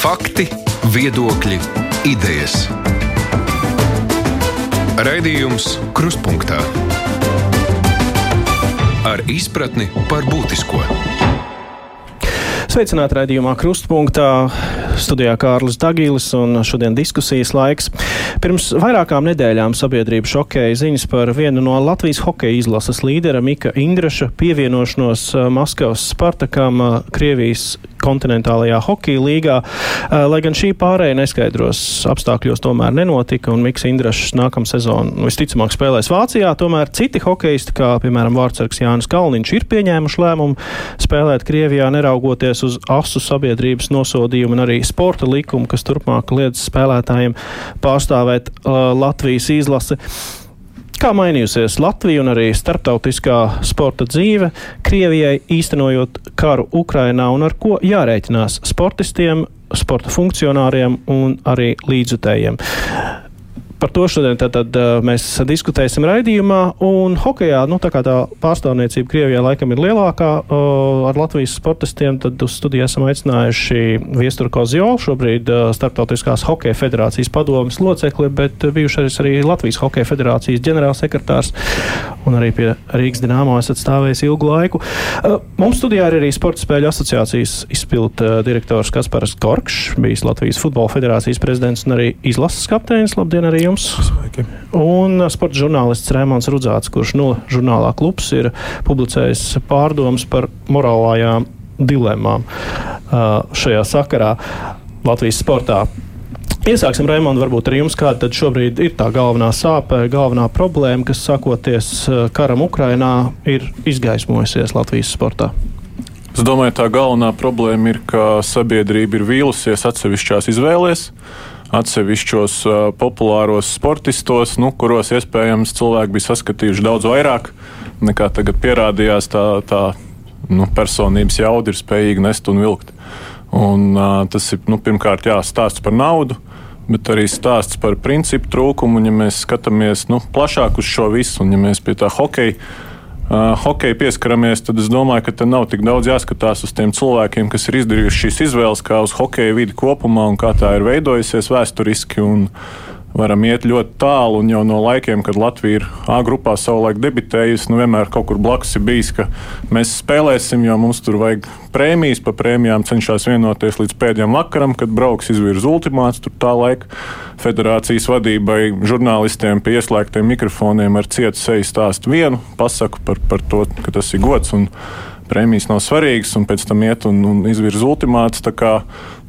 Fakti, viedokļi, idejas. Raidījums Kruspunkta ar izpratni par būtisko. Sveicināti raidījumā Krustpunktā. Studijā Kārlis Dagīlis un šodien diskusijas laiks. Pirms vairākām nedēļām sabiedrība šokēja ziņas par vienu no Latvijas hokeja izlases līdera Mika Indraša pievienošanos uh, Maskavas Spartakam uh, Krievijas kontinentālajā hokeja līgā. Uh, lai gan šī pārēja neskaidros apstākļos tomēr nenotika un Miks Indrašs nākamā sezona visticamāk spēlēs Vācijā, tomēr citi hokeisti, kā piemēram Vārtsargs Jānis Kalniņš, ir pieņēmuši lēmumu spēlēt Krievijā neraugoties uz asu sabiedrības nosodījumu un arī sporta likumu, kas turpmāk liedz spēlētājiem pārstāvēt uh, Latvijas izlasi. Kā mainījusies Latvija un arī starptautiskā sporta dzīve Krievijai īstenojot karu Ukrainā un ar ko jārēķinās sportistiem, sporta funkcionāriem un arī līdzutējiem? Par to šodien tad, tad, mēs diskutēsim raidījumā. Un hokeja nu, tā, tā pārstāvniecība Krievijā laikam ir lielākā ar Latvijas sportistiem. Tad uz studiju esam aicinājuši Viesturu Kozjolu, šobrīd Startautiskās hokeja federācijas padomas locekli, bet bijušais arī Latvijas hokeja federācijas ģenerālsekretārs un arī pie Rīgas Dienāmo esat stājis ilgu laiku. Mums studijā ir arī Sporta spēļu asociācijas izpildu direktors Kaspars Korkšs, bijis Latvijas futbola federācijas prezidents un arī izlases kapteinis. Labdien arī jums! Sveiki. Un sporta žurnālists Rēmons Rudzāts, kurš no žurnālā klubs ir publicējis pārdomas par morālajām dilemām šajā sakarā Latvijas sportā. Iesāksim, Raimond, varbūt ar jums, kāda tad šobrīd ir tā galvenā sāpe, galvenā problēma, kas sakoties karam Ukrainā, ir izgaismojusies Latvijas sportā. Es domāju, tā galvenā problēma ir, ka sabiedrība ir vīlusies atsevišķās izvēlēs atsevišķos uh, populāros sportistos, nu, kuros iespējams cilvēki bija saskatījuši daudz vairāk nekā tagad pierādījās. Tā, tā nu, personības jauda ir spējīga nest un vilkt. Un, uh, tas ir nu, pirmkārt jā, stāsts par naudu. Bet arī stāsts par principu trūkumu, un ja mēs skatāmies nu, plašāk uz šo visu, un ja mēs pie tā hokeja uh, hokeja pieskaramies, tad es domāju, ka te nav tik daudz jāskatās uz tiem cilvēkiem, kas ir izdarījuši šīs izvēles, kā uz hokeja vidi kopumā un kā tā ir veidojusies vēsturiski. Un, varam iet ļoti tālu. Un jau no laikiem, kad Latvija ir A grupā savulaik debitējusi, nu vienmēr kaut kur blakus ir bijis, ka mēs spēlēsim, jo mums tur vajag prēmijas. Pa prēmijām cenšas vienoties līdz pēdējiem vakaram, kad brauks izvirza ultimāts. Tur tā laika federācijas vadībai, žurnālistiem pie ieslēgtiem mikrofoniem ar cietu seju stāstu vienu, pasaku par, par to, ka tas ir gods. Un, prēmijas nav svarīgas, un pēc tam iet un, un izvirza ultimāts. Kā,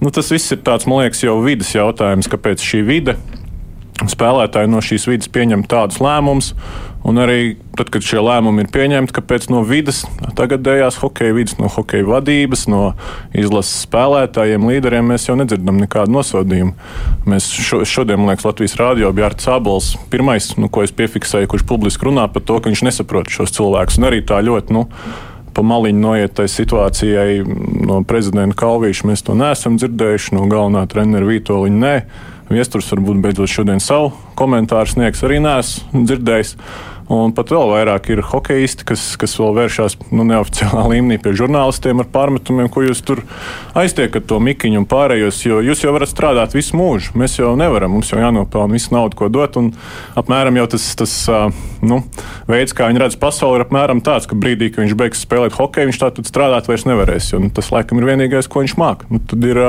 nu, tas viss ir tāds, man liekas, jau vidas jautājums, kāpēc šī vide spēlētāji no šīs vidas pieņem tādus lēmumus. Un arī tad, kad šie lēmumi ir pieņemti, kāpēc no vidas, tagadējās hokeja vidas, no hokeja vadības, no izlases spēlētājiem, līderiem, mēs jau nedzirdam nekādu nosodījumu. Mēs šo, šodien, man liekas, Latvijas rādio bija Arts Abels, pirmais, nu, ko es piefiksēju, kurš publiski runā par to, ka viņš nesaprot šos cilvēkus. Un arī tā ļoti. Nu, pa maliņu noiet tai situācijai no prezidenta Kalvīša. Mēs to neesam dzirdējuši, no galvenā trenera Vītoliņa. Nē. Viesturs varbūt beidzot šodien savu komentāru sniegs, arī neesmu dzirdējis. Un pat vēl vairāk ir hokeisti, kas, kas vēl vēršas nu, neoficiālā līmenī pie žurnālistiem ar pārmetumiem, ko jūs tur aiztiekat to mikiņu un pārējos. Jo jūs jau varat strādāt visu mūžu. Mēs jau nevaram, mums jau jānopelna visu naudu, ko dot. Un apmēram jau tas, tas nu, veids, kā viņi redz pasauli, ir apmēram tāds, ka brīdī, kad viņš beigs spēlēt hokeju, viņš tā tad strādāt vairs nevarēs. Jo nu, tas laikam ir vienīgais, ko viņš māca. Nu, tad, ir,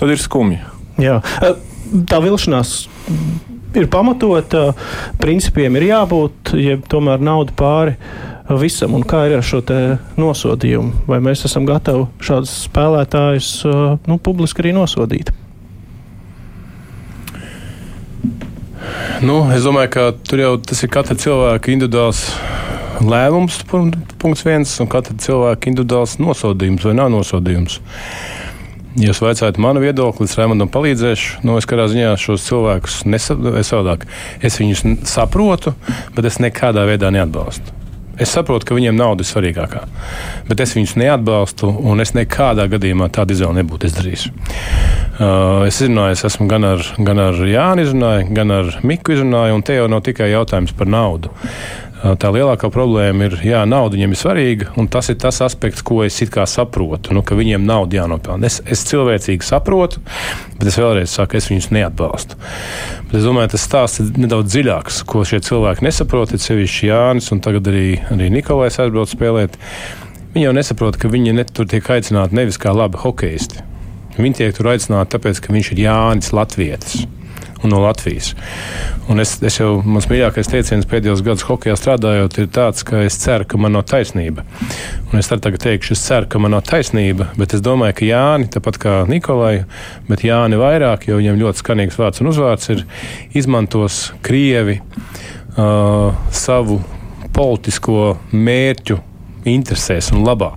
tad ir skumji. Jā tā vilšanās ir pamatota, principiem ir jābūt, ja tomēr nauda pāri visam, un kā ir ar šo nosodījumu? Vai mēs esam gatavi šādus spēlētājus nu, publiski arī nosodīt? Nu, es domāju, ka tur jau tas ir katra cilvēka individuāls lēmums, punkts viens, un katra cilvēka individuāls nosodījums vai nav nosodījums. Ja jūs vaicājat manu viedokli, es Raimondam palīdzēšu. Nu, es kādā ziņā šos cilvēkus nesavādāk. Es viņus saprotu, bet es nekādā veidā neatbalstu. Es saprotu, ka viņiem nauda ir svarīgākā, bet es viņus neatbalstu, un es nekādā gadījumā tādu izvēli nebūtu izdarījis. Uh, es izrunāju, es esmu gan ar, gan ar Jānu, izrunāju, gan ar Miku izrunāju, un te jau nav tikai jautājums par naudu. Tā lielākā problēma ir, jā, nauda viņiem ir svarīga, un tas ir tas aspekts, ko es saprotu, nu, ka viņiem nauda jānopelna. Es, es cilvēcīgi saprotu, bet es vēlreiz saku, es viņus neatbalstu. Bet es domāju, tas stāsts ir nedaudz dziļāks, ko šie cilvēki nesaprot. Ir sevišķi Jānis un tagad arī, arī Nikolais aizbrauc spēlēt. Viņi jau nesaprot, ka viņi ne, tur tiek aicināti nevis kā labi hokeisti. Viņi tiek tur aicināti tāpēc, ka viņš ir Jānis Latvijas un no Latvijas. Un es, es jau, mans mīļākais teiciens pēdējos gados hokeja strādājot, ir tāds, ka es ceru, ka man nav taisnība. Un es tagad teikšu, es ceru, ka man nav taisnība, bet es domāju, ka Jāni, tāpat kā Nikolai, bet Jāni vairāk, jo viņam ļoti skanīgs vārds un uzvārds ir, izmantos Krievi uh, savu politisko mērķu interesēs un labā.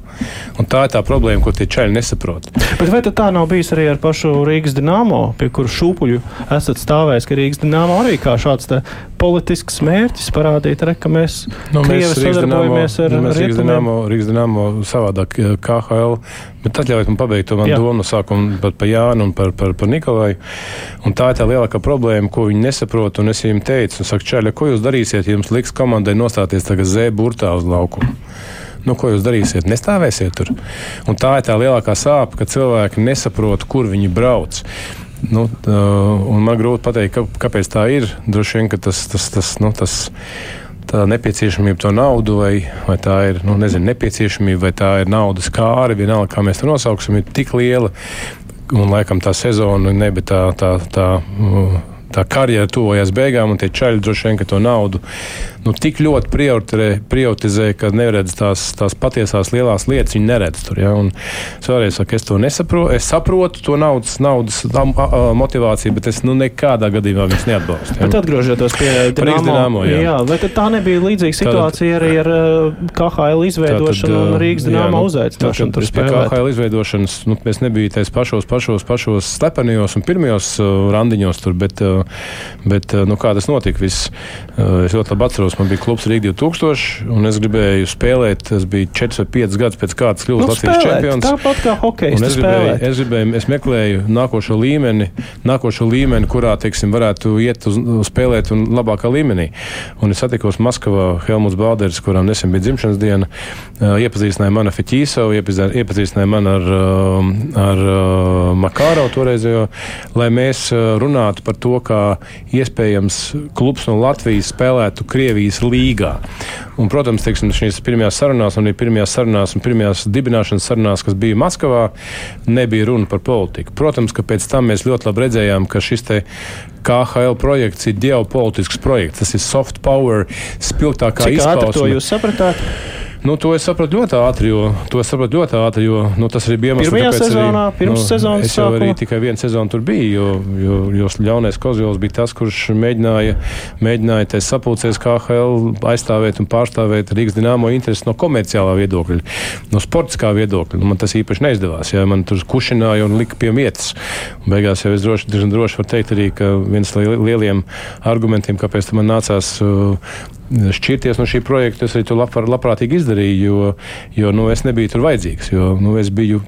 Un tā ir tā problēma, ko tie čaļi nesaprot. Bet vai tā nav bijis arī ar pašu Rīgas dīnāmo, pie kura šūpuļu esat stāvējis, ka Rīgas dīnāmo arī kā šāds politisks mērķis parādīt, re, ka mēs, nu, mēs sadarbojamies ar, nu, Rīgas dīnāmo, Rīgas dīnāmo savādāk KHL. Bet atļaujiet man pabeigt to manu domu no sākuma par, par Jānu un par, par, par Nikolaju. Un tā ir tā lielākā problēma, ko viņi nesaprot. Un es viņiem teicu, un saku, Čaļa, ko jūs darīsiet, ja jums liks komandai nostāties tagad Z burtā uz laukumu? nu, ko jūs darīsiet? Nestāvēsiet tur. Un tā ir tā lielākā sāpe, ka cilvēki nesaprot, kur viņi brauc. Nu, uh, man grūti pateikt, ka, kāpēc tā ir. Droši vien tas, tas, tas, nu, tas tā nepieciešamība to naudu, vai, vai tā ir nu, nezinu, nepieciešamība, vai tā ir naudas kāra, vienalga, kā mēs to nosauksim, ir tik liela. Un laikam tā sezona, ne, bet tā, tā, tā, tā karjera tuvojas beigām, un tie čaļi droši vien to naudu nu, tik ļoti prioritizē, ka neredz tās, tās patiesās lielās lietas, viņi neredz tur. Ja? Un es vēlreiz saku, es to nesaprotu. Es saprotu to naudas, naudas motivāciju, bet es nu, nekādā gadījumā viņus neatbalstu. Ja? Bet atgriežoties pie Dienāmo, jā. jā, vai tā nebija līdzīga situācija arī ar KHL izveidošanu tad, un Rīgas Dienāmo nu, uzaicināšanu? Tur pie KHL izveidošanas nu, mēs nebija tais pašos, pašos, pašos slepenijos un pirmajos uh, randiņos tur, bet, uh, bet uh, nu, kā tas notika, viss, uh, es ļoti labi atceros atceros, man bija klubs Rīga 2000, un es gribēju spēlēt. Tas bija 4 vai 5 gadus pēc kārtas kļūt nu, Latvijas spēlēt, čempions. Tāpat kā hokejs. Es gribēju, es gribēju, es meklēju nākošo līmeni, nākošo līmeni, kurā, teiksim, varētu iet uz, uz spēlēt un labākā līmenī. Un es satikos Maskavā Helmuts Balders, kuram nesen bija dzimšanas diena, iepazīstināja mani ar Feķīsavu, iepazīstināja mani ar, ar Makāro toreizējo, lai mēs runātu par to, kā iespējams klubs no Latvijas spēlētu Krieviju Krievijas līgā. Un, protams, teiksim, šīs pirmajās sarunās, un arī pirmajās sarunās un pirmajās dibināšanas sarunās, kas bija Maskavā, nebija runa par politiku. Protams, ka pēc tam mēs ļoti labi redzējām, ka šis KHL projekts ir ģeopolitisks projekts. Tas ir soft power spilgtākā izpausme. Kā to jūs sapratāt? Nu, to es sapratu ļoti ātri, jo, sapratu ļoti ātri, jo nu, tas arī bija iemesls. Pirmajā sezonā, arī, pirms nu, sezonas es jau arī tikai vienu sezonu tur biju, jo, jo, jo ļaunais Kozjovs bija tas, kurš mēģināja, mēģināja te sapulcēs KHL aizstāvēt un pārstāvēt Rīgas dināmo intereses no komerciālā viedokļa, no sportiskā viedokļa. Nu, man tas īpaši neizdevās, ja man tur kušināja un lika pie vietas. Beigās jau es droši, droši varu teikt arī, ka viens no lieliem argumentiem, kāpēc man nācās uh, šķirties no šī projekta, es arī to labprāt, labprātīgi izdarīju, jo, jo nu, es nebiju tur vajadzīgs. Jo, nu, es, biju,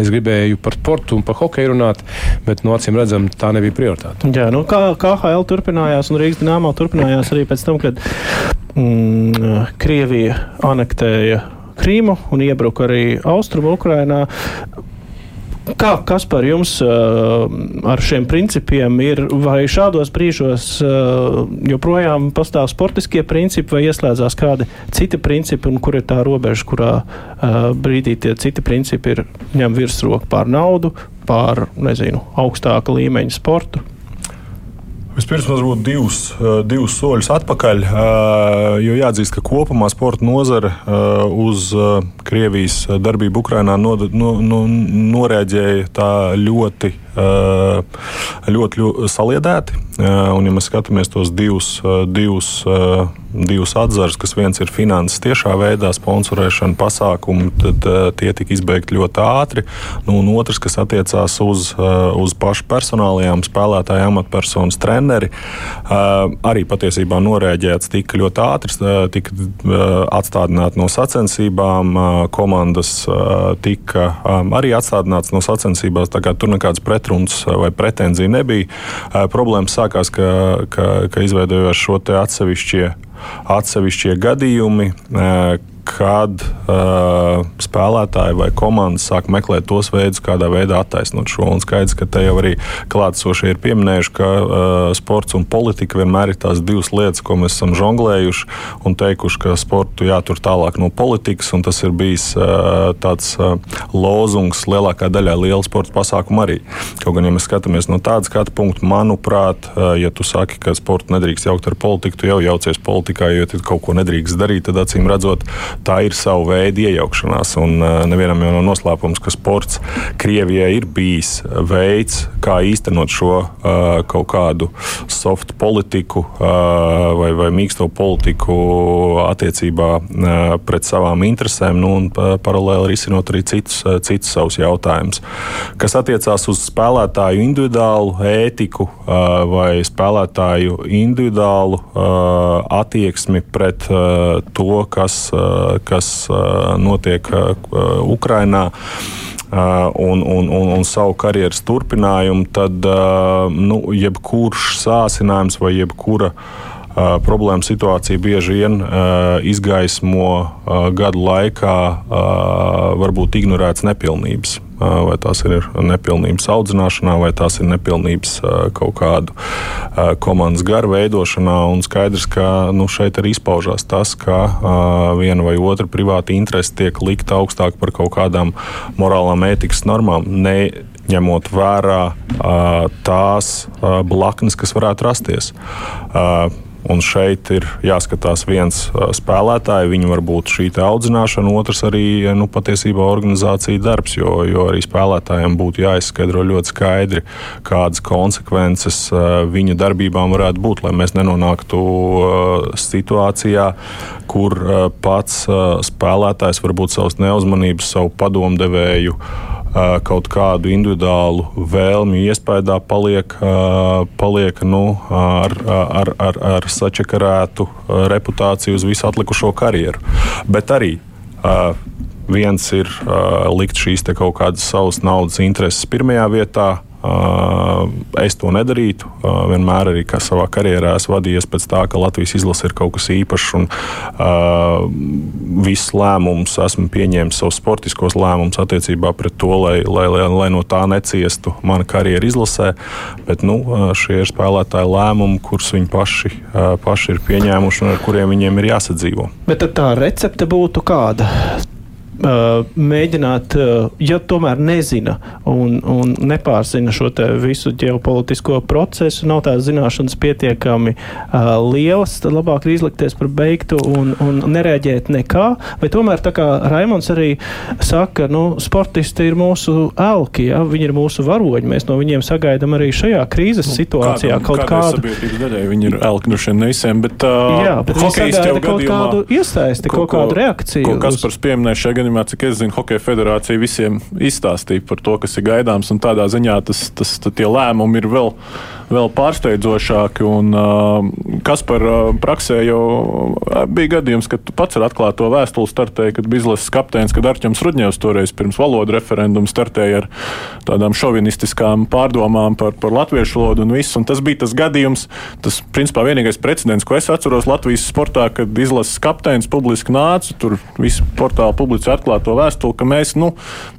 es gribēju par sportu un par hokeju runāt, bet nu, acīm redzam, tā nebija prioritāte. Jā, nu, kā KHL turpinājās un Rīgas dīnāmā turpinājās arī pēc tam, kad mm, Krievija anektēja Krīmu un iebruka arī Austrumu Ukrainā. Kā, kas par jums uh, ar šiem principiem ir? Vai šādos brīžos uh, joprojām pastāv sportiskie principi, vai ieslēdzās kādi citi principi, un kur ir tā robeža, kurā uh, brīdī tie citi principi ir ņem virsroku pār naudu, pār, nezinu, augstāka līmeņa sportu? Vispirms mums būtu divus, eh, divus soļus atpakaļ, eh, jo jāatzīst, ka kopumā sporta nozare eh, uz Krievijas darbību Ukrajinā no, no, no, norēģēja tā ļoti ļoti, ļoti saliedēti. Un, ja mēs skatāmies tos divus, divus, divus atzarus, kas viens ir finanses tiešā veidā, sponsorēšana, pasākumi, tad tie tika izbeigti ļoti ātri. Nu, un otrs, kas attiecās uz, uz pašu personālajām spēlētāju amatpersonas treneri, arī patiesībā norēģēts tika ļoti ātri, tika atstādināti no sacensībām, komandas tika arī atstādināts no sacensībām. Tur nekādas pretenzijas pretruns vai pretenzija nebija. Problēmas sākās, ka, ka, ka izveidojās šo atsevišķie, atsevišķie gadījumi, kad uh, spēlētāji vai komandas sāk meklēt tos veidus, kādā veidā attaisnot šo. Un skaidrs, ka te jau arī klātsošie ir pieminējuši, ka uh, sports un politika vienmēr ir tās divas lietas, ko mēs esam žonglējuši un teikuši, ka sportu jātur tālāk no politikas. Tas ir bijis uh, tāds uh, lozungs lielākā daļā liela sporta pasākumu arī. Kaut gan, ja mēs skatāmies no tāda skatu punkta, manuprāt, uh, ja tu saki, ka sportu nedrīkst jaukt ar politiku, tu jau jaucies politikā, jo ja kaut ko nedrīkst darīt, tad acīm redzot, tā ir sava veida iejaukšanās. Un uh, nevienam jau nav noslēpums, ka sports Krievijai ir bijis veids, kā īstenot šo uh, kaut kādu soft politiku uh, vai, vai mīksto politiku attiecībā pret savām interesēm, nu, un paralēli risinot arī citus, citus savus jautājumus. Kas attiecās uz spēlētāju individuālu ētiku vai spēlētāju individuālu attieksmi pret to, kas uh, kas notiek Ukrajinā. Un, un, un, un savu karjeras turpinājumu, tad nu, jebkurš sācinājums vai jebkura uh, problēma situācija bieži vien uh, izgaismo uh, gadu laikā varbūt ignorētas nepilnības vai tās ir nepilnības audzināšanā, vai tās ir nepilnības kaut kādu komandas garu veidošanā. Un skaidrs, ka nu, šeit arī izpaužās tas, ka viena vai otra privāta interese tiek likta augstāk par kaut kādām morālām ētikas normām. Ne, ņemot vērā uh, tās uh, blaknes, kas varētu rasties. Uh, Un šeit ir jāskatās viens spēlētājs, viņa varbūt šī audzināšana, otrs arī nu, patiesībā organizācija darbs, jo, jo arī spēlētājiem būtu jāizskaidro ļoti skaidri, kādas konsekvences viņa darbībām varētu būt, lai mēs nenonāktu situācijā, kur pats spēlētājs varbūt savas neuzmanības, savu padomdevēju kaut kādu individuālu vēlmju iespējā paliek, paliek nu, ar, ar, ar, ar sačakarētu reputāciju uz visu atlikušo karjeru. Bet arī viens ir likt šīs kaut kādas savas naudas intereses pirmajā vietā, Es to nedarītu. Vienmēr arī savā karjerā esmu vadījies pēc tā, ka Latvijas izlase ir kaut kas īpašs un uh, visus lēmumus esmu pieņēmis, savus sportiskos lēmumus attiecībā pret to, lai, lai, lai, lai no tā neciestu mana karjera izlasē. Bet nu, šie ir spēlētāji lēmumi, kurus viņi paši, paši ir pieņēmuši un ar kuriem viņiem ir jāsadzīvo. Bet tā recepte būtu kāda? Mēģināt, ja tomēr nezina un, un nepārzina šo visu ģeopolitisko procesu, nav tās zināšanas pietiekami uh, lielas, tad labāk ir izlikties par beigtu un, un nereaģēt nekā. Vai tomēr, tā kā Raimons arī saka, nu, sportisti ir mūsu elki, ja? viņi ir mūsu varoņi, mēs no viņiem sagaidām arī šajā krīzes nu, situācijā kādam, kaut kādu. Sabiedrības daļai viņi ir elki, nu šiem nevisiem, bet, uh, Jā, bet viņi sagaida kaut kādu iesaisti, kaut, kaut kādu reakciju. Ko Kaspars pieminēja šajā gadījumā gadījumā, cik es zinu, Hokeja federācija visiem izstāstīja par to, kas ir gaidāms. Tādā ziņā tas, tas, tie lēmumi ir vēl, vēl pārsteidzošāki. Un, kas par praksē jau bija gadījums, kad pats ar atklāto vēstuli startēji, kad bija izlases kapteinis, kad Arčuns Rudņevs toreiz pirms valodu referendumu startēja ar tādām šovinistiskām pārdomām par, par latviešu valodu un visu. Un tas bija tas gadījums, tas principā vienīgais precedents, ko es atceros Latvijas sportā, kad izlases kapteinis publiski nāca, tur visi portāli publicēja atklāto vēstuli, ka mēs nu,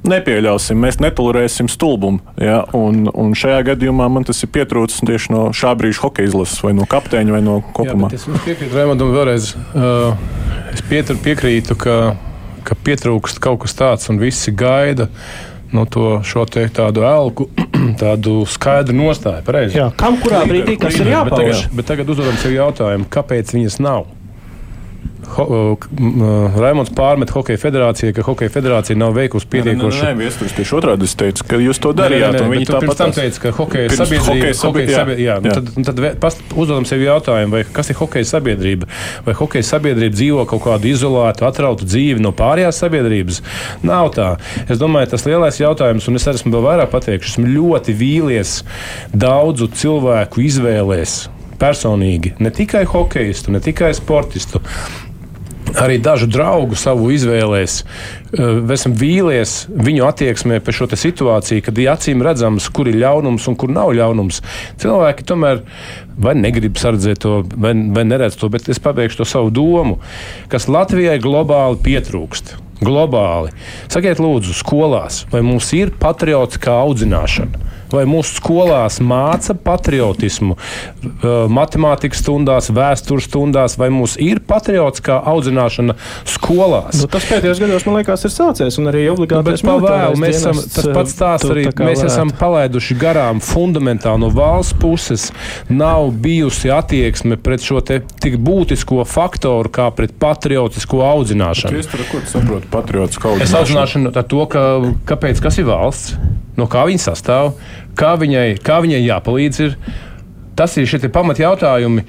nepieļausim, mēs netolerēsim stulbumu. Ja? Un, un šajā gadījumā man tas ir pietrūcis tieši no šā brīža hokeja izlases, vai no kapteiņa, vai no kopumā. Jā, es piekrītu Raimondam vēlreiz. Uh, es pietru, piekrītu, ka, ka pietrūkst kaut kas tāds, un visi gaida no nu, to šo te tādu elku, tādu skaidru nostāju. Pareizi. Jā, kam kurā brīdī kas ir jāpauž? Bet tagad, bet tagad uzdodam sev jautājumu, kāpēc viņas nav? Ho, Raimons pārmet Hokeja federācijai, ka Hokeja federācija nav veikusi pietiekoši. Nē, nē, nē vēstures tieši otrādi es teicu, ka jūs to darījāt. Nē, nē, nē, viņi tāpat tam teica, ka Hokeja sabiedrība. Hokeja sabiedrība jā, nu jā. Tad, tad past, uzdodam sev jautājumu, vai kas ir Hokeja sabiedrība? Vai Hokeja sabiedrība dzīvo kaut kādu izolētu, atrautu dzīvi no pārējās sabiedrības? Nav tā. Es domāju, tas lielais jautājums, un es esmu vēl vairāk pateikšu, esmu ļoti vīlies daudzu cilvēku izvēlēs personīgi, ne tikai hokeistu, ne tikai sportistu, arī dažu draugu savu izvēlēs, uh, esam vīlies viņu attieksmē par šo situāciju, kad ir acīm redzams, kur ir ļaunums un kur nav ļaunums. Cilvēki tomēr vai negrib sardzēt to, vai, vai neredz to, bet es pabeigšu to savu domu, kas Latvijai globāli pietrūkst. Globāli. Sakiet, lūdzu, skolās, vai mums ir patriotiskā audzināšana? Vai mūsu skolās māca patriotismu, matemātikas stundās, vēstures stundās, vai mums ir patriotiskā audzināšana skolās. Nu, tas pēdējos gados, man liekas, ir sācies, un arī obligāti nu, vēl, mēs esam, tas pats stāsts arī, mēs varētu. esam palaiduši garām fundamentāli no valsts puses. Nav bijusi attieksme pret šo tik būtisko faktoru kā pret patriotisko audzināšanu. Es saprotu patriotisku audzināšanu. Es audzināšanu ar to, ka, kāpēc, kas ir valsts, no kā viņa sastāv, kā viņai, kā viņai jāpalīdz. Ir. Tas ir šie pamat jautājumi,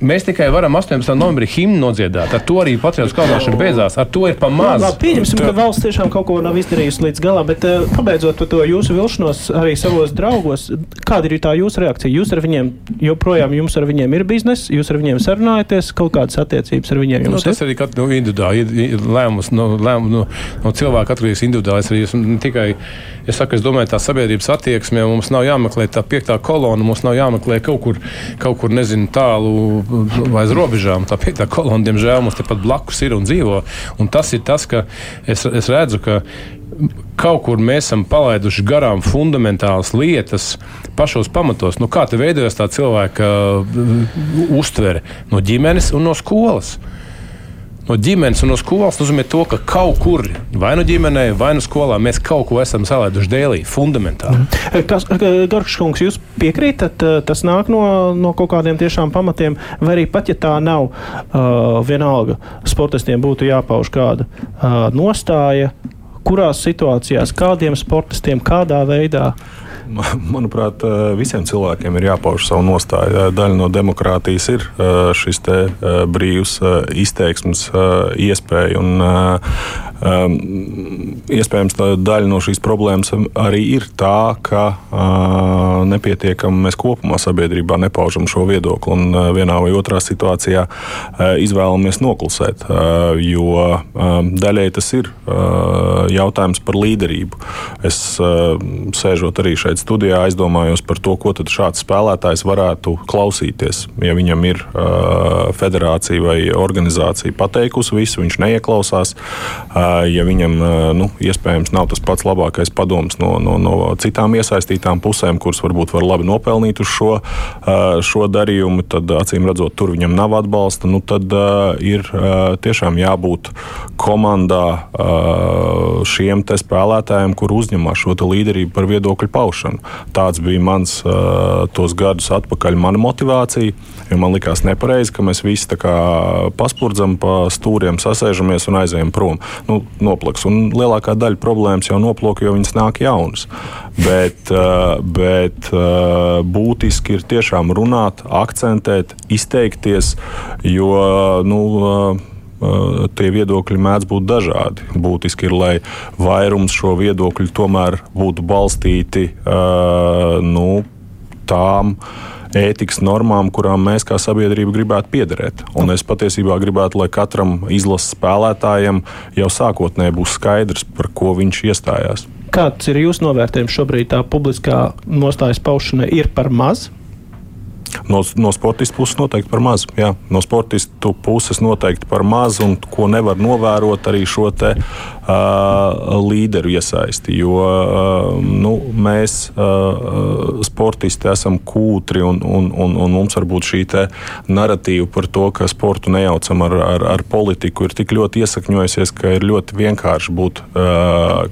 Mēs tikai varam 18. novembrī himnu nodziedāt. Ar to arī patriotiskā kalpošana beidzās. Ar to ir pamazs. Labi, pieņemsim, ka valsts tiešām kaut ko nav izdarījusi līdz galam, bet uh, pabeidzot to jūsu vilšanos arī savos draugos, kāda ir tā jūsu reakcija? Jūs ar viņiem joprojām, jums ar viņiem ir biznesa, jūs ar viņiem sarunājaties, kaut kādas attiecības ar viņiem jums nu, tas ir? Tas arī nu, individuāli lēmums no, lēmums no, no cilvēka atkarīgs individuāli. Es arī esmu tikai, es saku, es domāju, tā sabiedrības attieksme mums nav jāmeklē tā piektā kolona, mums nav jāmeklē kaut kur, kaut kur nezinu, tālu aiz robežām. Tā piektā kolona, diemžēl, mums tepat blakus ir un dzīvo. Un tas ir tas, ka es, es redzu, ka kaut kur mēs esam palaiduši garām fundamentālas lietas pašos pamatos. Nu, kā te veidojas tā cilvēka uh, uztvere no ģimenes un no skolas? No ģimenes un no skolas nozīmē to, ka kaut kur, vai nu ģimenē, vai nu skolā, mēs kaut ko esam salaiduši dēlī, fundamentāli. Mhm. Kas, Garškungs, jūs piekrītat, tas nāk no, no kaut kādiem tiešām pamatiem, vai arī pat ja tā nav, uh, vienalga sportistiem būtu jāpauž kāda uh, nostāja, kurās situācijās, kādiem sportistiem, kādā veidā? Manuprāt, eh, visiem cilvēkiem ir jāpauž savu nostāju. Eh, daļa no demokrātijas ir eh, šis brīvs izteiksmes iespēja. Un, Um, iespējams, daļa no šīs problēmas arī ir tā, ka uh, nepietiekami mēs kopumā sabiedrībā nepaužam šo viedokli un uh, vienā vai otrā situācijā uh, izvēlamies noklusēt. Uh, jo uh, daļai tas ir uh, jautājums par līderību. Es uh, sēžot arī šeit studijā, aizdomājos par to, ko šāds spēlētājs varētu klausīties. Ja viņam ir uh, federācija vai organizācija pateikusi visu, viņš neieklausās. Uh, ja viņam nu, iespējams nav tas pats labākais padoms no, no, no citām iesaistītām pusēm, kuras varbūt var labi nopelnīt uz šo, šo darījumu, tad acīm redzot, tur viņam nav atbalsta. Nu, tad ir tiešām jābūt komandā šiem spēlētājiem, kur uzņemās šo līderību par viedokļu paušanu. Tāds bija mans tos gadus atpakaļ, mana motivācija. Man likās nepareizi, ka mēs visi paspurdzam pa stūriem, sasēžamies un aizējam prom. Nu, noplaks. Un lielākā daļa problēmas jau noplūka, jo viņas nāk jaunas. Bet, eh, bet eh, būtiski ir tiešām runāt, akcentēt, izteikties, jo nu, eh, tie viedokļi mēdz būt dažādi. Būtiski ir, lai vairums šo viedokļu tomēr būtu balstīti nu, tām ētikas normām, kurām mēs kā sabiedrība gribētu piederēt. Un es patiesībā gribētu, lai katram izlases spēlētājam jau sākotnēji būs skaidrs, par ko viņš iestājās. Kāds ir jūsu novērtējums šobrīd? Tā publiskā nostājas paušana ir par maz No, no sportistu puses noteikti par maz. Jā. No sportistu puses noteikti par maz, un ko nevar novērot arī šo te, uh, līderu iesaisti. Jo uh, nu, mēs, uh, sportisti, esam kūtri, un, un, un, un mums varbūt šī narratīva par to, ka sportu nejaucam ar, ar, ar politiku, ir tik ļoti iesakņojusies, ka ir ļoti vienkārši būt. Uh,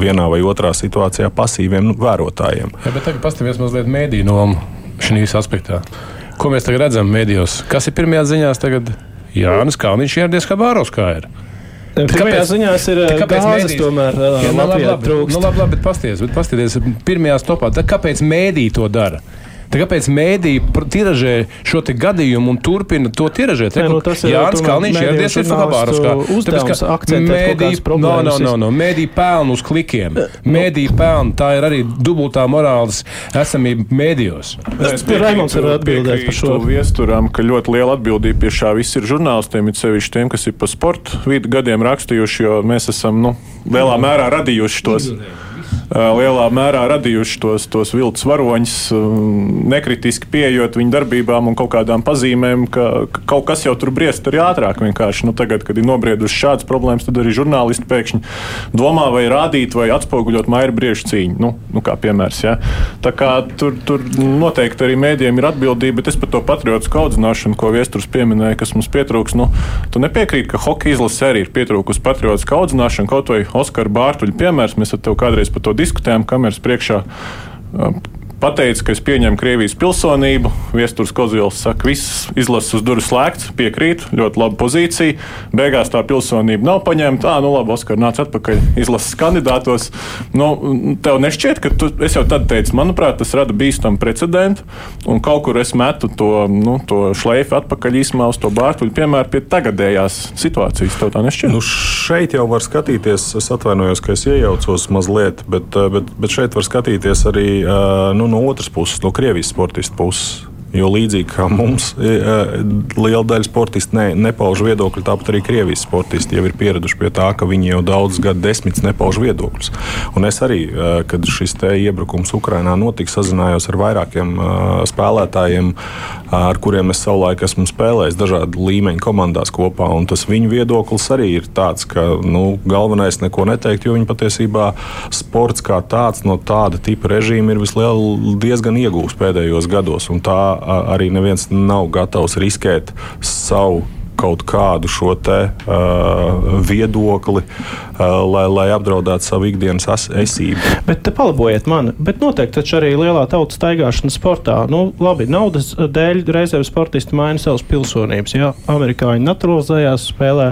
vienā vai otrā situācijā pasīviem nu, vērotājiem. Jā, bet tagad paskatieties mazliet mēdīnu šīs aspektā. Ko mēs tagad redzam mēdījos? Kas ir pirmajās ziņās tagad? Jānis Kalniņš ieradies kā Bāros kā ir. Kāpēc ziņās ir kāpēc gāzes tomēr jā, labi, labi, trūkst? Nu, labi, labi, bet pasties, bet pasties pirmajā stopā. Tad kāpēc mēdī to dara? Tā kāpēc mēdī pr- tiražē šo te gadījumu un turpina to tiražēt? Nē, nu, tas ir Jānis tomēr Kalniņš ieradies ir žurnālistu Fabārovskā. uzdevums akcentēt problēmas. no, no, no. Mēdī pelna uz klikiem. Mēdī pelna, tā ir arī dubultā morāles esamība mēdījos. Es pie Raimonds var atbildēt par šo. Viesturam, ka ļoti liela atbildība pie šā viss ir žurnālistiem, it sevišķi tiem, kas ir pa sporta vidu gadiem rakstījuši, jo mēs esam nu, lielā mērā radījuši tos. ā, Lielā mērā radījuši tos, tos viltus varoņus, nekritiski pieejot viņu darbībām un kaut kādām pazīmēm, ka, ka kaut kas jau tur briest arī ātrāk. Vienkārši. Nu, tagad, kad ir nobriedušas šādas problēmas, tad arī žurnālisti pēkšņi domā, vai rādīt, vai atspoguļot maira briežu cīņu. Nu, nu, kā piemērs. Ja? Tā kā tur, tur noteikti arī mēdījiem ir atbildība, bet es par to patriotisku audzināšanu, ko Viestures pieminēja, kas mums pietrūks. Nu, tu nepiekrīti, ka hokeja izlase arī ir pietrūkusi patriotisku audzināšanu, kaut vai Oskara Bārtuļa piemērs. Mēs ar tevi kādreiz par to diskutējām, kameras priekšā. Pateica, ka es pieņemu Krievijas pilsonību. Viestures Kozils saka, viss izlases durvis slēgts, piekrīt, ļoti laba pozīcija. Beigās tā pilsonība nav paņemta. Ah, nu labi, Oskar, nāc atpakaļ izlases kandidātos. Nu, tev nešķiet, ka tu, es jau tad teicu, manuprāt, tas rada bīstamu precedentu. Un kaut kur es metu to, nu, to šleifu atpakaļ īsumā uz to bārtuļu, piemēram, pie tagadējās situācijas. Tev tā nešķiet? Nu, šeit jau var skatīties, es atvainojos, ka es iejaucos mazliet, bet, eh, bet, bet šeit var skatīties arī eh, nu, no otras puses, no Krievijas sportistu puses. Jo līdzīgi kā mums, eh, liela daļa sportistu ne, nepauž viedokļu, tāpat arī Krievijas sportisti jau ir pieraduši pie tā, ka viņi jau daudzus gadu desmitus nepauž viedokļus. Un es arī, eh, kad šis iebrukums Ukrainā notika, sazinājos ar vairākiem spēlētājiem, ar kuriem es savulaik esmu spēlējis dažādu līmeņu komandās kopā. Tas viņu viedoklis arī ir tāds, ka nu, galvenais neko neteikt, jo viņi patiesībā sports kā tāds no tāda tipa režīma ir vislielākais diezgan iegūts pēdējos gados. un Tā arī neviens nav gatavs riskēt savu kaut kādu šo te, uh, viedokli, uh, lai, lai apdraudētu savu ikdienas as- esību. Bet te palabojiet mani. Bet noteikti arī lielā tautas staigāšana sportā. Nu, labi, naudas dēļ reizēm sportisti maina savas pilsonības. Jā, amerikāņi naturalizējās, spēlē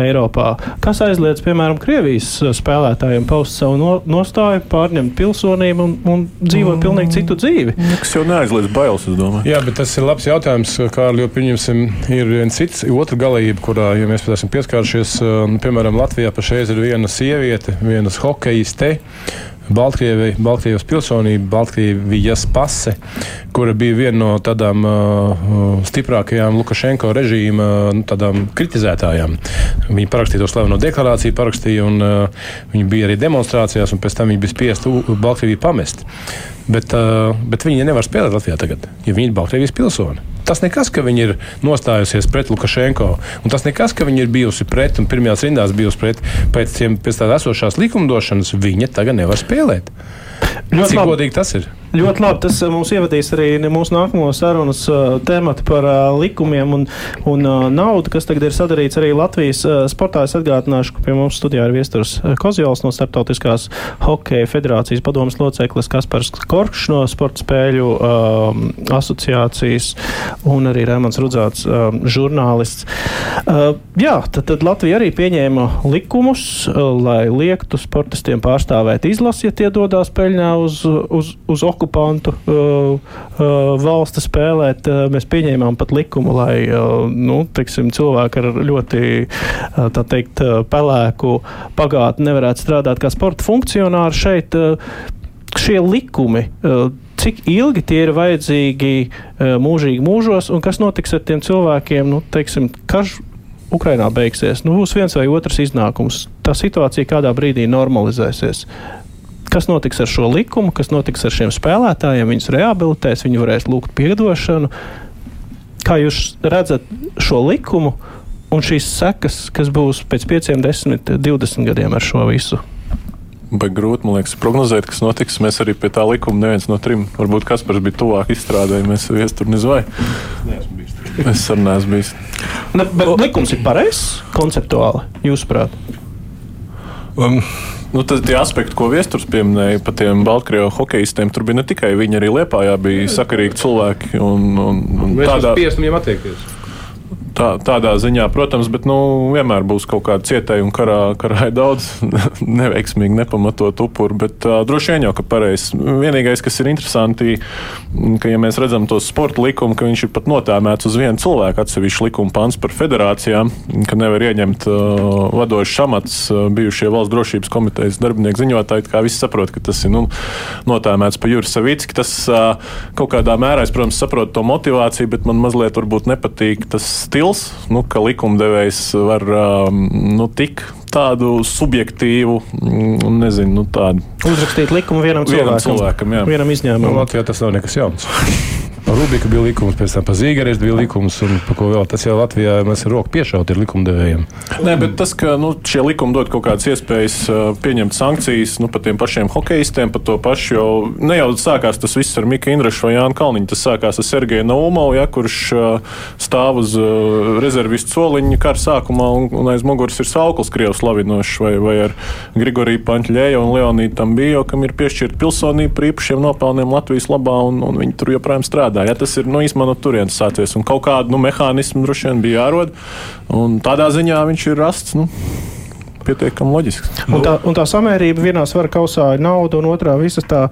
Eiropā. Kas aizliedz, piemēram, Krievijas spēlētājiem paust savu no, nostāju, pārņemt pilsonību un, un dzīvot pilnīgi citu dzīvi? Tas jau neaizliedz bailes, es domāju. Jā, bet tas ir labs jautājums, Kārli, jo pieņemsim, ir viens cits, otra galība, kurā, ja mēs esam pieskārušies, um, piemēram, Latvijā pašreiz ir viena sieviete, vienas hokeiste. Baltkrievija, Baltkrievijas pilsonība, Baltkrievijas pase, kura bija viena no tādām uh, stiprākajām Lukašenko režīma nu, tādām kritizētājām. Viņa parakstīja to slaveno deklarāciju, parakstīja, un uh, viņa bija arī demonstrācijās, un pēc tam viņa bija spiesta Baltkrieviju pamest. Bet, uh, bet viņi nevar spēlēt Latvijā tagad, ja viņi ir Baltkrievijas pilsoni. Tas nekas, ka viņi ir nostājusies pret Lukašenko, un tas nekas, ka viņi ir bijusi pret un pirmajās rindās bijusi pret pēc, pēc tādas esošās likumdošanas, viņa tagad nevar spēlēt. Ļoti Cik labi. godīgi tas ir? Ļoti labi. Tas uh, mums ievadīs arī mūsu nākamo sarunas uh, tēmatu par uh, likumiem un, un uh, naudu, kas tagad ir sadarīts arī Latvijas sportā. Es atgādināšu, ka pie mums studijā ir viesturs Kozjols no Startautiskās hokeja federācijas padomas loceklis Kaspars Korkšs no sporta spēļu asociācijas un arī Rēmans Rudzāts, žurnālists. Jā, tad, tad Latvija arī pieņēma likumus, lai liektu sportistiem pārstāvēt izlasi, ja tie dodas peļņā uz, uz, uz okupantu uh, uh, valsti spēlēt. Uh, mēs pieņēmām pat likumu, lai uh, nu, teiksim, cilvēki ar ļoti uh, teikt, uh, pelēku pagātni nevarētu strādāt kā sporta funkcionāri šeit. Uh, šie likumi, uh, cik ilgi tie ir vajadzīgi uh, mūžīgi mūžos, un kas notiks ar tiem cilvēkiem, nu, teiksim, karš Ukrainā beigsies, nu, būs viens vai otrs iznākums. Tā situācija kādā brīdī normalizēsies. Kas notiks ar šo likumu, kas notiks ar šiem spēlētājiem? Viņus rehabilitēs, viņi varēs lūgt atdošanu. Kā jūs redzat šo likumu un šīs sekas, kas būs pēc 5, 10, 20 gadiem ar šo visu? Bet grūti, man liekas, prognozēt, kas notiks. Mēs arī pie tā likuma neviens no trim, varbūt Kaspars bija tuvāk izstrādājai, mēs viestur nezvai. Es arī neesmu bijis. Ne, bet likums ir pareizs konceptuāli, jūsuprāt? Um, Nu, tad tie aspekti, ko viesturs pieminēja par tiem Baltkrievijas hokeistiem, tur bija ne tikai viņi, arī Liepājā bija sakarīgi cilvēki. Un, un, un Mēs tādā, esam spiest viņiem attiekties. Tā, tādā ziņā, protams, bet nu, vienmēr būs kaut kāda cietēja un karā, karā ir daudz neveiksmīgi, nepamatot upuru. Bet uh, droši vien jau, ka pareizs. Vienīgais, kas ir interesanti, ka, ja mēs redzam tos sporta likumu, ka viņš ir pat notēmēts uz vienu cilvēku atsevišķu likuma pants par federācijām, ka nevar ieņemt uh, vadošs amats uh, bijušie valsts drošības komitejas darbinieku ziņotāji. Kā visi saprot, ka tas ir nu, notēmēts pa Juris Savicki. Tas uh, kaut kādā mērā, es, protams, saprotu to motivāciju, bet man mazliet varbūt nepatīk tas stils stils, nu, ka likumdevējs var um, nu, tik tādu subjektīvu, mm, nezinu, nu, tādu. Uzrakstīt likumu vienam cilvēkam. Vienam, cilvēkam, jā. vienam izņēmumam. Nu, Latvijā tas nav nekas jauns. Rubika bija likums, pēc tam pa Zīgeres bija likums, un pa ko vēl. Tas jau Latvijā mēs ar roku piešaut ir likumdevējiem. Nē, bet tas, ka nu, šie likumi dod kaut kādas iespējas uh, pieņemt sankcijas nu, par tiem pašiem hokeistiem, par to pašu jau ne jau sākās tas viss ar Mika Indrašu vai Jānu Kalniņu. Tas sākās ar Sergeju Naumovu, ja, kurš uh, stāv uz uh, rezervistu soliņa kara sākumā, un, un aiz muguras ir Saukls Krievs slavinošs, vai, vai ar Grigoriju Paņķļēju un Leonīdu Tambījo, kam ir piešķirta pilsonība par īpašiem nopelniem Latvijas labā, un, un viņi tur joprojām strādā strādā. Ja? Tas ir nu, īstenībā no turienes sācies. Un kaut kādu nu, mehānismu droši vien bija jārod. Tādā ziņā viņš ir rasts. Nu, pietiekami loģisks. Un tā, un tā samērība vienā svara kausā ir nauda, un otrā visa tā,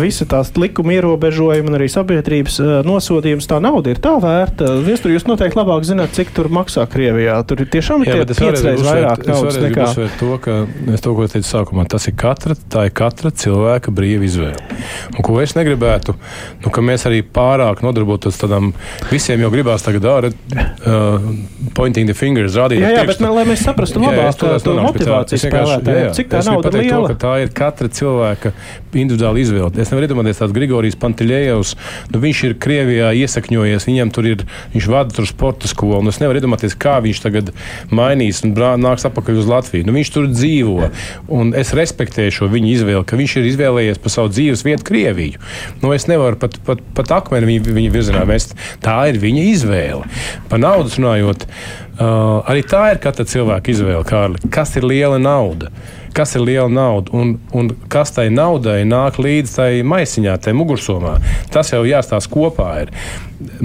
visa tās likuma ierobežojuma un arī sabiedrības nosodījums. Tā nauda ir tā vērta. Viestur, jūs noteikti labāk zināt, cik tur maksā Krievijā. Tur ir tiešām ir piecreiz vairāk naudas nekā. To, ka, es to, ko teicu sākumā, tas ir katra, tā ir katra cilvēka brīva izvēle. Un ko es negribētu, nu, ka mēs arī pārāk nodarbotos tādām, visiem jau gribās tagad ārēt, uh, pointing the fingers, rādīt. Jā, jā, bet, lai mēs saprastu labāk, to motivāciju spēlētājiem. Cik tā ir liela? To, tā ir katra cilvēka individuāla izvēle. Es nevaru iedomāties tāds Grigorijas Pantiļējevs. Nu, viņš ir Krievijā iesakņojies, viņam tur ir, viņš vada tur sporta skolu. Es nevaru iedomāties, kā viņš tagad mainīs un nāks atpakaļ uz Latviju. Nu, viņš tur dzīvo. Un es respektēju šo viņa izvēli, ka viņš ir izvēlējies pa savu dzīves vietu Krieviju. Nu, es nevaru pat, pat, pat akmeni viņa, viņa virzienā mest. Tā ir viņa izvēle. Par naudas runājot. Uh, arī tā ir katra cilvēka izvēle, Kārli. Kas ir liela nauda? Kas ir liela nauda un, un kas tai naudai nāk līdz tai maisiņā, tai mugursomā? Tas jau jāstāsta kopā. Ir.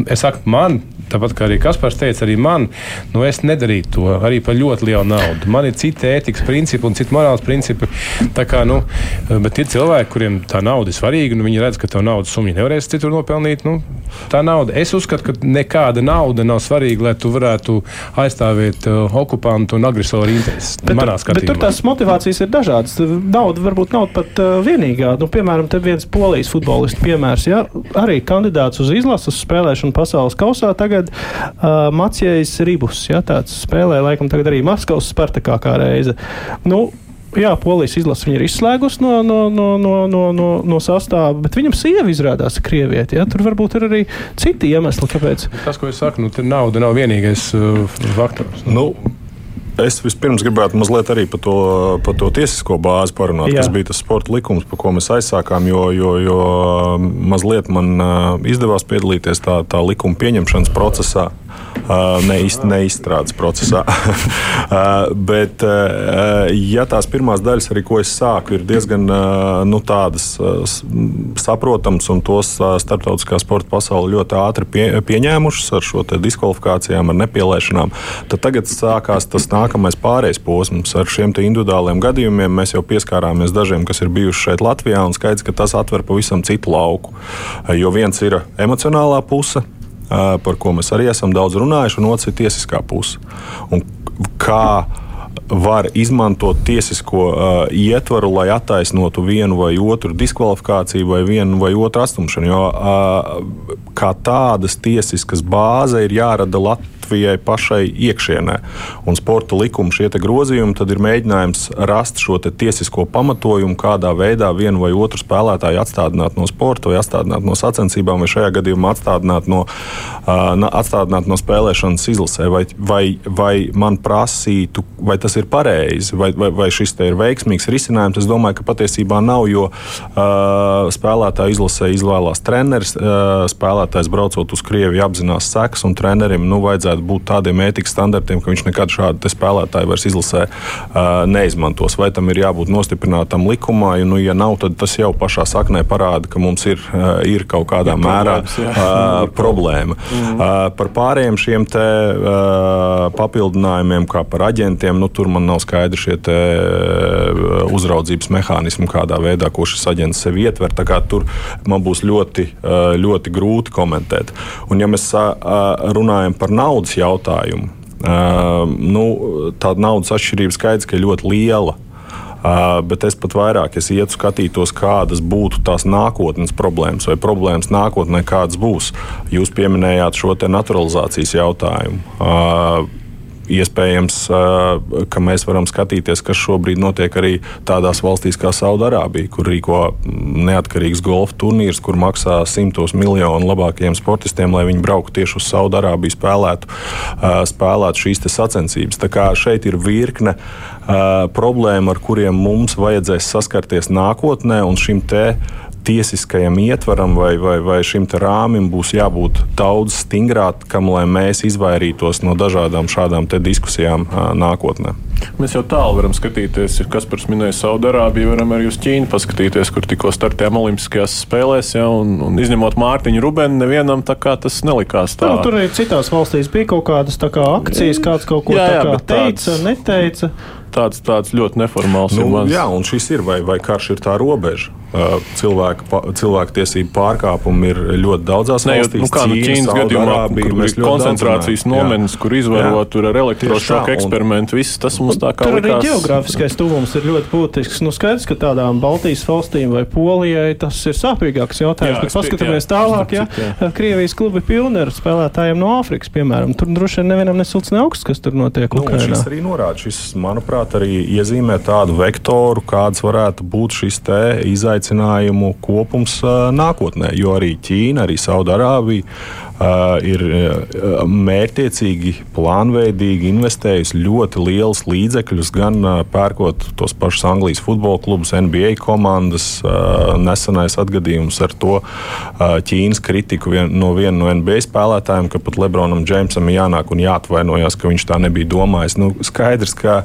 Es saku, man Tāpat kā arī Kaspars teica, arī man, nu, es nedarītu to arī par ļoti lielu naudu. Man ir citi ētikas principi un citi morāls principi. Tā kā, nu, bet ir cilvēki, kuriem tā nauda ir svarīga, un viņi redz, ka tā naudas summa nevarēs citur nopelnīt. Nu, tā nauda. Es uzskatu, ka nekāda nauda nav svarīga, lai tu varētu aizstāvēt uh, okupantu un agresoru intereses. Bet, manā skatījumā. Bet tur tās motivācijas ir dažādas. Nauda varbūt nav pat uh, vienīgā. Nu, piemēram, te viens polijas futbolists piemērs, ja, arī kandidāts uz izlases spēlēšanu pasaules kausā tagad tagad uh, Macijais Ribus. Ja, tāds spēlē laikam tagad arī Maskavas Spartakā kā reize. Nu, Jā, polijas izlase viņa ir izslēgusi no, no, no, no, no, no, no sastāvā, bet viņam sieva izrādās krievieti. Ja? Tur varbūt ir arī citi iemesli, kāpēc. Tas, ko es saku, nu, nauda nav vienīgais uh, faktors. Nu. Es vispirms gribētu mazliet arī par to, par to tiesisko bāzi parunāt, Jā. kas bija tas sporta likums, par ko mēs aizsākām. Jo, jo, jo mazliet man izdevās piedalīties tā, tā likuma pieņemšanas procesā neist, neizstrādes procesā. Bet, ja tās pirmās daļas, arī ko es sāku, ir diezgan nu, tādas saprotamas, un tos starptautiskā sporta pasaule ļoti ātri pie, pieņēmušas ar šo diskvalifikācijām, ar nepielēšanām, tad tagad sākās tas nākamais pārējais posms. Ar šiem individuāliem gadījumiem mēs jau pieskārāmies dažiem, kas ir bijuši šeit Latvijā, un skaidrs, ka tas atver pavisam citu lauku. Jo viens ir emocionālā puse, par ko mēs arī esam daudz runājuši, un otrs ir tiesiskā puse. Un kā var izmantot tiesisko uh, ietvaru, lai attaisnotu vienu vai otru diskvalifikāciju vai vienu vai otru atstumšanu. Jo uh, kā tādas tiesiskas bāze ir jārada Latvijā Latvijai pašai iekšienē. Un sporta likuma šie grozījumi tad ir mēģinājums rast šo tiesisko pamatojumu, kādā veidā vienu vai otru spēlētāju atstādināt no sporta, vai atstādināt no sacensībām, vai šajā gadījumā atstādināt no, atstādināt no spēlēšanas izlasē. Vai, vai, vai man prasītu, vai tas ir pareizi, vai, vai, vai šis ir veiksmīgs risinājums. Es domāju, ka patiesībā nav, jo uh, spēlētāju izlasē izvēlās treneris. Uh, spēlētājs braucot uz Krieviju apzinās sekas, un trenerim nu, vajadzētu būt tādiem ētikas standartiem, ka viņš nekad šādu spēlētāju vairs izlasē uh, neizmantos. Vai tam ir jābūt nostiprinātam likumā, jo, nu, ja nav, tad tas jau pašā saknē parāda, ka mums ir, uh, ir kaut kādā ir mērā uh, problēma. Mm. Uh, par pārējiem šiem te, uh, papildinājumiem, kā par aģentiem, nu, tur man nav skaidri šie te, uh, uzraudzības mehānismi, kādā veidā, ko šis aģents sev ietver. Tur man būs ļoti, uh, ļoti grūti komentēt. Un, ja mēs uh, runājam par naudas jautājumu, uh, nu, tā naudas atšķirība skaidrs, ka ļoti liela. Bet es pat vairāk es ietu skatītos, kādas būtu tās nākotnes problēmas, vai problēmas nākotnē kādas būs. Jūs pieminējāt šo naturalizācijas jautājumu. Iespējams, ka mēs varam skatīties, kas šobrīd notiek arī tādās valstīs kā Saudārābija, kur rīko neatkarīgs golfa turnīrs, kur maksā simtos miljonu labākajiem sportistiem, lai viņi brauktu tieši uz Saudārābiju, spēlētu, spēlētu šīs sacensības. Tā kā šeit ir virkne problēmu, ar kuriem mums vajadzēs saskarties nākotnē, un šim te tiesiskajam ietvaram vai, vai, vai šim rāmim būs jābūt daudz stingrākam, lai mēs izvairītos no dažādām šādām diskusijām nākotnē. Mēs jau tālu varam skatīties, kas par minēju Saudārābiju, varam arī uz Ķīnu paskatīties, kur tikko startējām Olimpiskajās spēlēs. Ja, un, un izņemot Mārtiņu Rubenu, nevienam tas nelikās tā. Nu, tur arī citās valstīs bija kaut kādas kā, akcijas, kāds kaut ko jā, jā, kā, teica, tāds... neteica tāds, tāds ļoti neformāls. Nu, jā, un šis ir, vai, vai karš ir tā robeža. Cilvēku, cilvēku tiesību pārkāpumi ir ļoti daudzās ne, valstīs. Nu, kā no Ķīnas gadījumā, kur ir koncentrācijas nometnes, kur izvaro tur ar elektrošoku eksperimentu, viss tas mums tā kā tur likās. Arī geogrāfiskais tuvums ir ļoti būtisks. Nu, skaidrs, ka tādām Baltijas valstīm vai Polijai tas ir sāpīgāks jautājums, jā, bet paskatāmies jā, tālāk, ja jā. Krievijas klubi pilni ar spēlētājiem no Āfrikas, piemēram. Tur droši vien nevienam nesilts ne augsts, kas tur notiek. Nu, šis arī norāda, šis, manuprāt, arī iezīmē tādu vektoru, kāds varētu būt šis izaicinājumu kopums nākotnē. Jo arī Ķīna, arī Saudārābija ir uh, mērķiecīgi, plānveidīgi investējusi ļoti liels līdzekļus, gan uh, pērkot tos pašus Anglijas futbola klubus, NBA komandas. Nesenais atgadījums ar to Ķīnas kritiku vien, no viena no NBA spēlētājiem, ka pat Lebronam Džeimsam jānāk un jāatvainojas, ka viņš tā nebija domājis. Nu, skaidrs, ka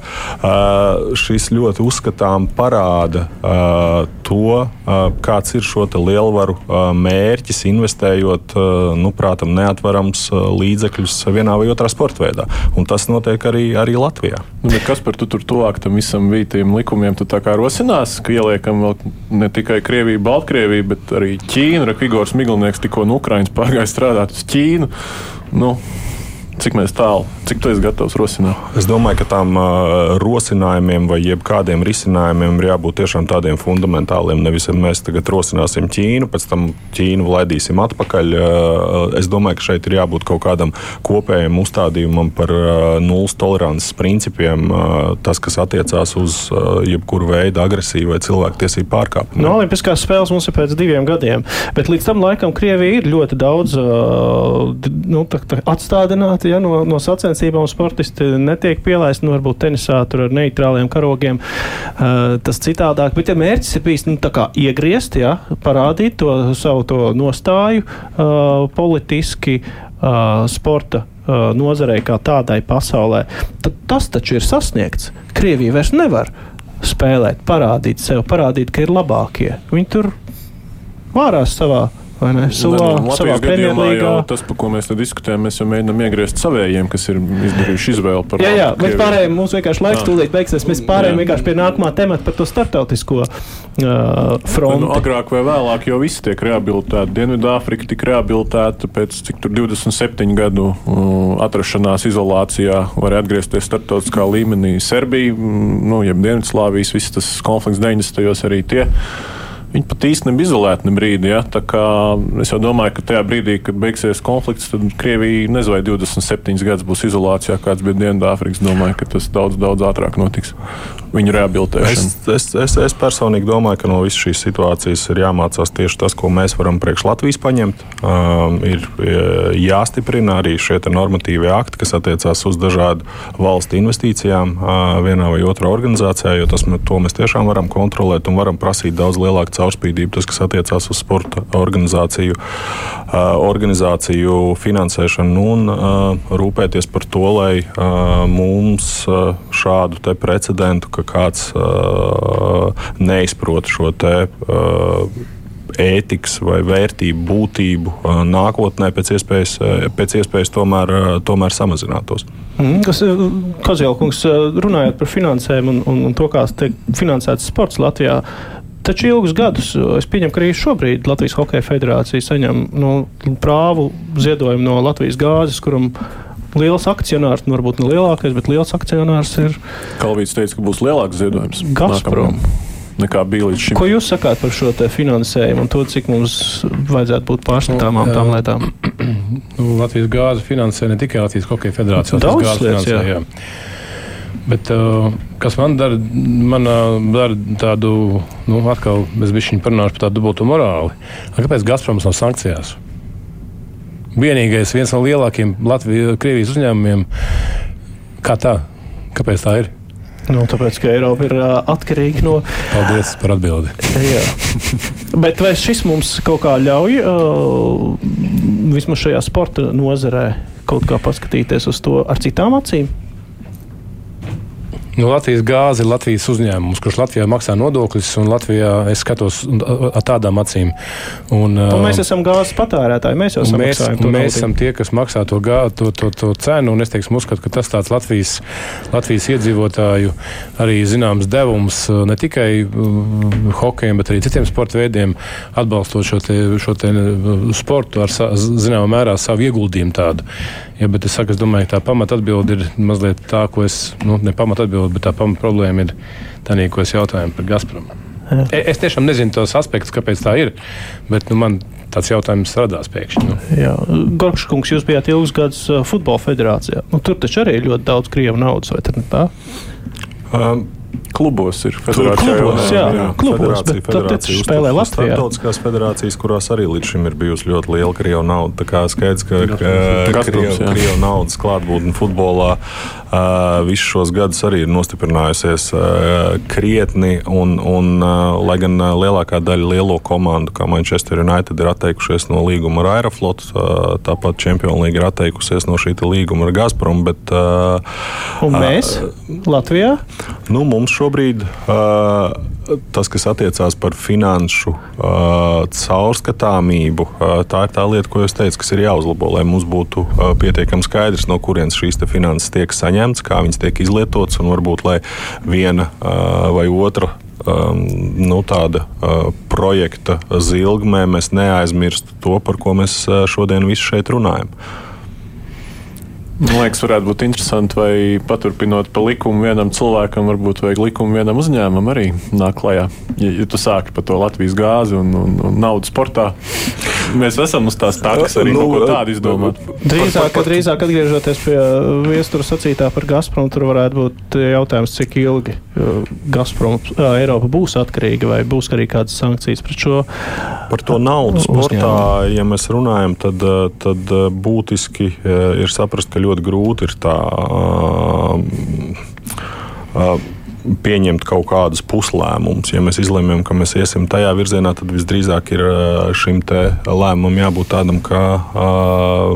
šis ļoti uzskatām parāda to, kāds ir šo lielvaru mērķis, investējot, nu, prātam, tam neatverams uh, līdzekļus vienā vai otrā sporta veidā. Un tas notiek arī, arī Latvijā. Nu, kas par tu tur tuvāk tam visam vītiem likumiem? Tu tā kā rosinās, ka ieliekam vēl ne tikai Krieviju, Baltkrieviju, bet arī Ķīnu. Rekvigors Miglinieks tikko no Ukrainas pārgāja strādāt uz Ķīnu. Nu, Cik tālu, cik tu esi gatavs rosināt? Es domāju, ka tām uh, rosinājumiem vai jebkādiem risinājumiem ir jābūt tiešām tādiem fundamentāliem. Nevis mēs tagad rosināsim Ķīnu, pēc tam Ķīnu laidīsim atpakaļ. Uh, es domāju, ka šeit ir jābūt kaut kādam kopējam uzstādījumam par uh, nulles tolerances principiem, uh, tas, kas attiecās uz uh, jebkuru veidu agresiju vai cilvēktiesību pārkāpumu. No Olimpiskās spēles mums ir pēc diviem gadiem, bet līdz tam laikam Krievija ir ļoti daudz uh, nu, tā, tā atstādināta ja no, no sacensībām sportisti netiek pielaisti, nu, varbūt tenisā ar neitrāliem karogiem, uh, tas citādāk. Bet ja mērķis ir bijis nu, iegriezt, ja, parādīt to savu to nostāju uh, politiski uh, sporta uh, nozarei kā tādai pasaulē, tad tas taču ir sasniegts. Krievija vairs nevar spēlēt, parādīt sev, parādīt, ka ir labākie. Viņi tur vārās savā vai ne? Savā, ne, savā Premjerlīgā. Tas, par ko mēs diskutējam, mēs jau mēģinām iegriezt savējiem, kas ir izdarījuši izvēli par Jā, jā, bet pārējiem mums vienkārši laiks jā. tūlīt beigsies. Mēs pārējiem jā. vienkārši pie nākamā temata par to startautisko uh, fronti. Nu, agrāk vai vēlāk jau viss tiek rehabilitēti. Dienvidāfrika tika rehabilitēta pēc cik tur 27 gadu uh, atrašanās izolācijā, var atgriezties starptautiskā līmenī. Serbija, nu, jeb Dienvidslāvijas, viss tas konflikts 90. arī tie. Viņi pat īsti nebija izolēti ne brīdi. Ja? Es domāju, ka tajā brīdī, kad beigsies konflikts, tad Krievija nezinu, vai 27 gadus būs izolācijā, kāds bija Dienvidāfrikas. Domāju, ka tas daudz, daudz ātrāk notiks. viņu rehabilitēšanu? Es, es, es, es personīgi domāju, ka no visas šīs situācijas ir jāmācās tieši tas, ko mēs varam priekš Latvijas paņemt. Um, ir jāstiprina arī šie normatīvie akti, kas attiecās uz dažādu valstu investīcijām uh, vienā vai otrā organizācijā, jo tas, to mēs tiešām varam kontrolēt un varam prasīt daudz lielāku caurspīdību. Tas, kas attiecās uz sporta organizāciju, uh, organizāciju finansēšanu un uh, rūpēties par to, lai uh, mums uh, šādu precedentu, ka kāds uh, neizprot šo te. Uh, ētikas vai vērtību būtību uh, nākotnē pēc iespējas, uh, pēc iespējas tomēr, uh, tomēr samazinātos. Mm, kas, Kozjēlkungs, runājot par finansēm un, un, un to, kā tiek finansēts sports Latvijā, Taču ilgus gadus es pieņemu, ka arī šobrīd Latvijas Hokeja federācija saņem no prāvu ziedojumu no Latvijas gāzes, kuram liels akcionārs, nu, varbūt ne lielākais, bet liels akcionārs ir. Kalvīts teica, ka būs lielāks ziedojums. Gazprom. Nekā bija līdz šim. Ko jūs sakāt par šo finansējumu un to, cik mums vajadzētu būt pārskatāmām tām lietām? Nu, Latvijas gāze finansē ne tikai Latvijas Hokeja federācija, Daudz lietas, jā. jā. Bet, uh, kas man dara, man uh, dara tādu, nu, atkal mēs bišķiņi parunāšu par tādu dubultu morāli. Kāpēc Gazproms nav sankcijās? vienīgais, viens no lielākajiem Latvijas, Krievijas uzņēmumiem. Kā tā? Kāpēc tā ir? Nu, tāpēc, ka Eiropa ir uh, atkarīga no. Paldies par atbildi. Jā. Bet vai šis mums kaut kā ļauj, uh, vismaz šajā sporta nozarē, kaut kā paskatīties uz to ar citām acīm? Nu, Latvijas gāze ir Latvijas uzņēmums, kurš Latvijā maksā nodokļus, un Latvijā es skatos ar tādām acīm. Un, un mēs esam gāzes patērētāji. Mēs jau esam mēs, mēs esam tie, kas maksā to, gā, to, to, to cenu, un es teiksim, uzskatu, ka tas tāds Latvijas, Latvijas iedzīvotāju arī zināms devums ne tikai uh, hokejiem, bet arī citiem sporta veidiem, atbalstot šo, te, šo te sportu ar zināmā mērā savu ieguldījumu tādu. Ja, bet es, saku, es domāju, ka tā pamata atbilde ir mazliet tā, ko es, nu, ne pamata atbilde, bet tā pamata problēma ir tā, ko es jautāju par Gazprom. Jā. E, es tiešām nezinu tos aspektus, kāpēc tā ir, bet nu, man tāds jautājums radās pēkšņi. Nu. Gorkškungs, jūs bijāt ilgus gadus uh, futbola federācijā. Nu, tur taču arī ir ļoti daudz krievu naudas, vai ne tā? Um, klubos ir federācija. Klubos, jā, jā, klubos, federācija, bet federācija spēlē Latvijā. Startautiskās federācijas, kurās arī līdz šim ir bijusi ļoti liela krievu nauda. Tā kā skaidrs, ka, krievu, krievu naudas klātbūtne futbolā uh, visus šos gadus arī ir nostiprinājusies uh, krietni, un, un uh, lai gan lielākā daļa lielo komandu, kā Manchester United, ir atteikušies no līguma ar Aeroflot, uh, tāpat Champions League ir atteikusies no šī līguma ar Gazprom. Bet, uh, un mēs uh, Latvijā? Nu, mums šobrīd uh, tas, kas attiecās par finanšu uh, caurskatāmību, uh, tā ir tā lieta, ko es teicu, kas ir jāuzlabo, lai mums būtu pietiekami skaidrs, no kurienes šīs finanses tiek saņemtas, kā viņas tiek izlietotas, un varbūt lai viena vai otra um, nu, tāda projekta zilgmē mēs neaizmirstu to, par ko mēs šodien visi šeit runājam. Man liekas, varētu būt interesanti, vai paturpinot pa likumu vienam cilvēkam, varbūt vajag likumu vienam uzņēmumam arī nāk klajā. Ja, ja tu sāki par to Latvijas gāzi un, un, un naudu sportā, mēs esam uz tās tādas arī nu, kaut ko tādu izdomāt. Drīzāk, par, par, drīzāk atgriežoties pie viestura sacītā par Gazprom, tur varētu būt jautājums, cik ilgi Gazprom Eiropa būs atkarīga vai būs arī kādas sankcijas pret šo. Par to naudu sportā, ja mēs runājam, tad, tad būtiski ir saprast, ka ļoti grūti ir tā. Uh, uh, pieņemt kaut kādus puslēmumus. Ja mēs izlemjam, ka mēs iesim tajā virzienā, tad visdrīzāk ir šim lēmumam jābūt tādam, ka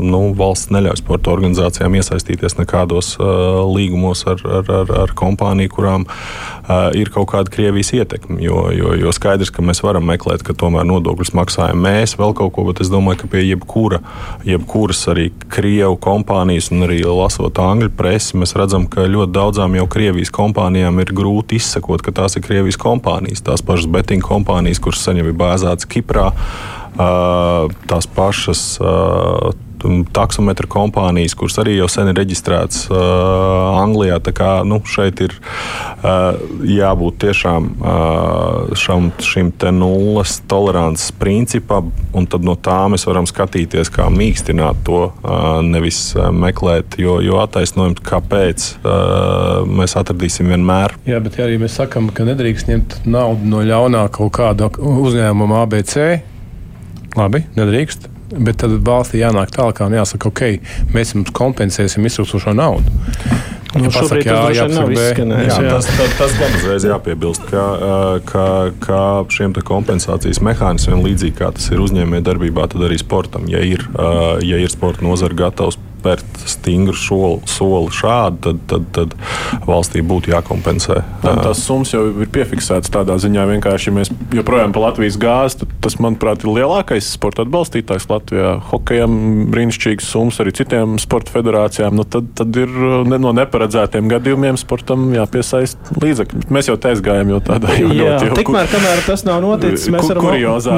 nu, valsts neļauj sporta organizācijām iesaistīties nekādos līgumos ar, ar, ar, ar kompāniju, kurām ir kaut kāda Krievijas ietekme. Jo, jo, jo skaidrs, ka mēs varam meklēt, ka tomēr nodokļus maksājam mēs vēl kaut ko, bet es domāju, ka pie jebkura, jebkuras arī Krievu kompānijas un arī lasot angļu presi, mēs redzam, ka ļoti daudzām jau Krievijas kompānijām ir grūti izsekot, ka tās ir Krievijas kompānijas, tās pašas betting kompānijas, kuras saņem bāzētas Kiprā, tās pašas taksometru kompānijas, kuras arī jau sen ir reģistrētas uh, Anglijā. Tā kā nu, šeit ir uh, jābūt tiešām uh, šam, šim nulles tolerances principam, un no tā mēs varam skatīties, kā mīkstināt to, uh, nevis meklēt, jo, jo attaisnojums, kāpēc uh, mēs atradīsim vienmēr. Jā, bet ja arī mēs sakām, ka nedrīkst ņemt naudu no ļaunā kaut kāda uzņēmuma ABC. Labi, nedrīkst. Bet tad valstī jānāk tālāk un jāsaka, ok, mēs jums kompensēsim iztrūkstošo naudu. Nu, ja šobrīd pasaka, jā, tas nav izskanējis. Jā, jā. Tas, tas, tas gan uzreiz jāpiebilst, ka, ka, ka šiem kompensācijas mehānismiem, līdzīgi kā tas ir uzņēmējdarbībā, tad arī sportam, ja ir, ja ir sporta nozara gatavs spērt stingru soli, soli šādi, tad, tad, tad valstī būtu jākompensē. Man tās summas jau ir piefiksētas tādā ziņā, vienkārši, ja mēs joprojām pa Latvijas gāzi, tad tas, manuprāt, ir lielākais sporta atbalstītājs Latvijā. Hokejam brīnišķīgas summas arī citiem sporta federācijām. Nu, tad, tad ir ne, no neparedzētiem gadījumiem sportam jāpiesaist līdzekļi. Mēs jau taisgājam jau tādā jau Jā, ļoti jau. Tikmēr, kamēr tas nav noticis, mēs varam,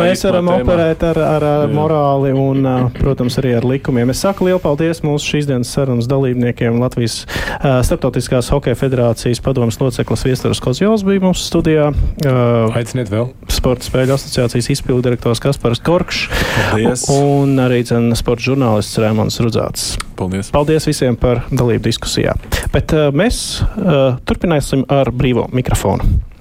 mēs varam operēt ar, ar, ar morāli un, protams, arī ar likumiem. Es saku lielu paldies mums mūsu šīs dienas sarunas dalībniekiem Latvijas uh, Startautiskās hokeja federācijas padomas loceklis Viestures Kozjovs bija mūsu studijā. Uh, Aiciniet vēl. Sporta spēļu asociācijas izpildu direktors Kaspars Korkšs. Paldies. Un arī dzen, sporta žurnālists Rēmons Rudzāts. Paldies. Paldies visiem par dalību diskusijā. Bet uh, mēs uh, turpināsim ar brīvo mikrofonu.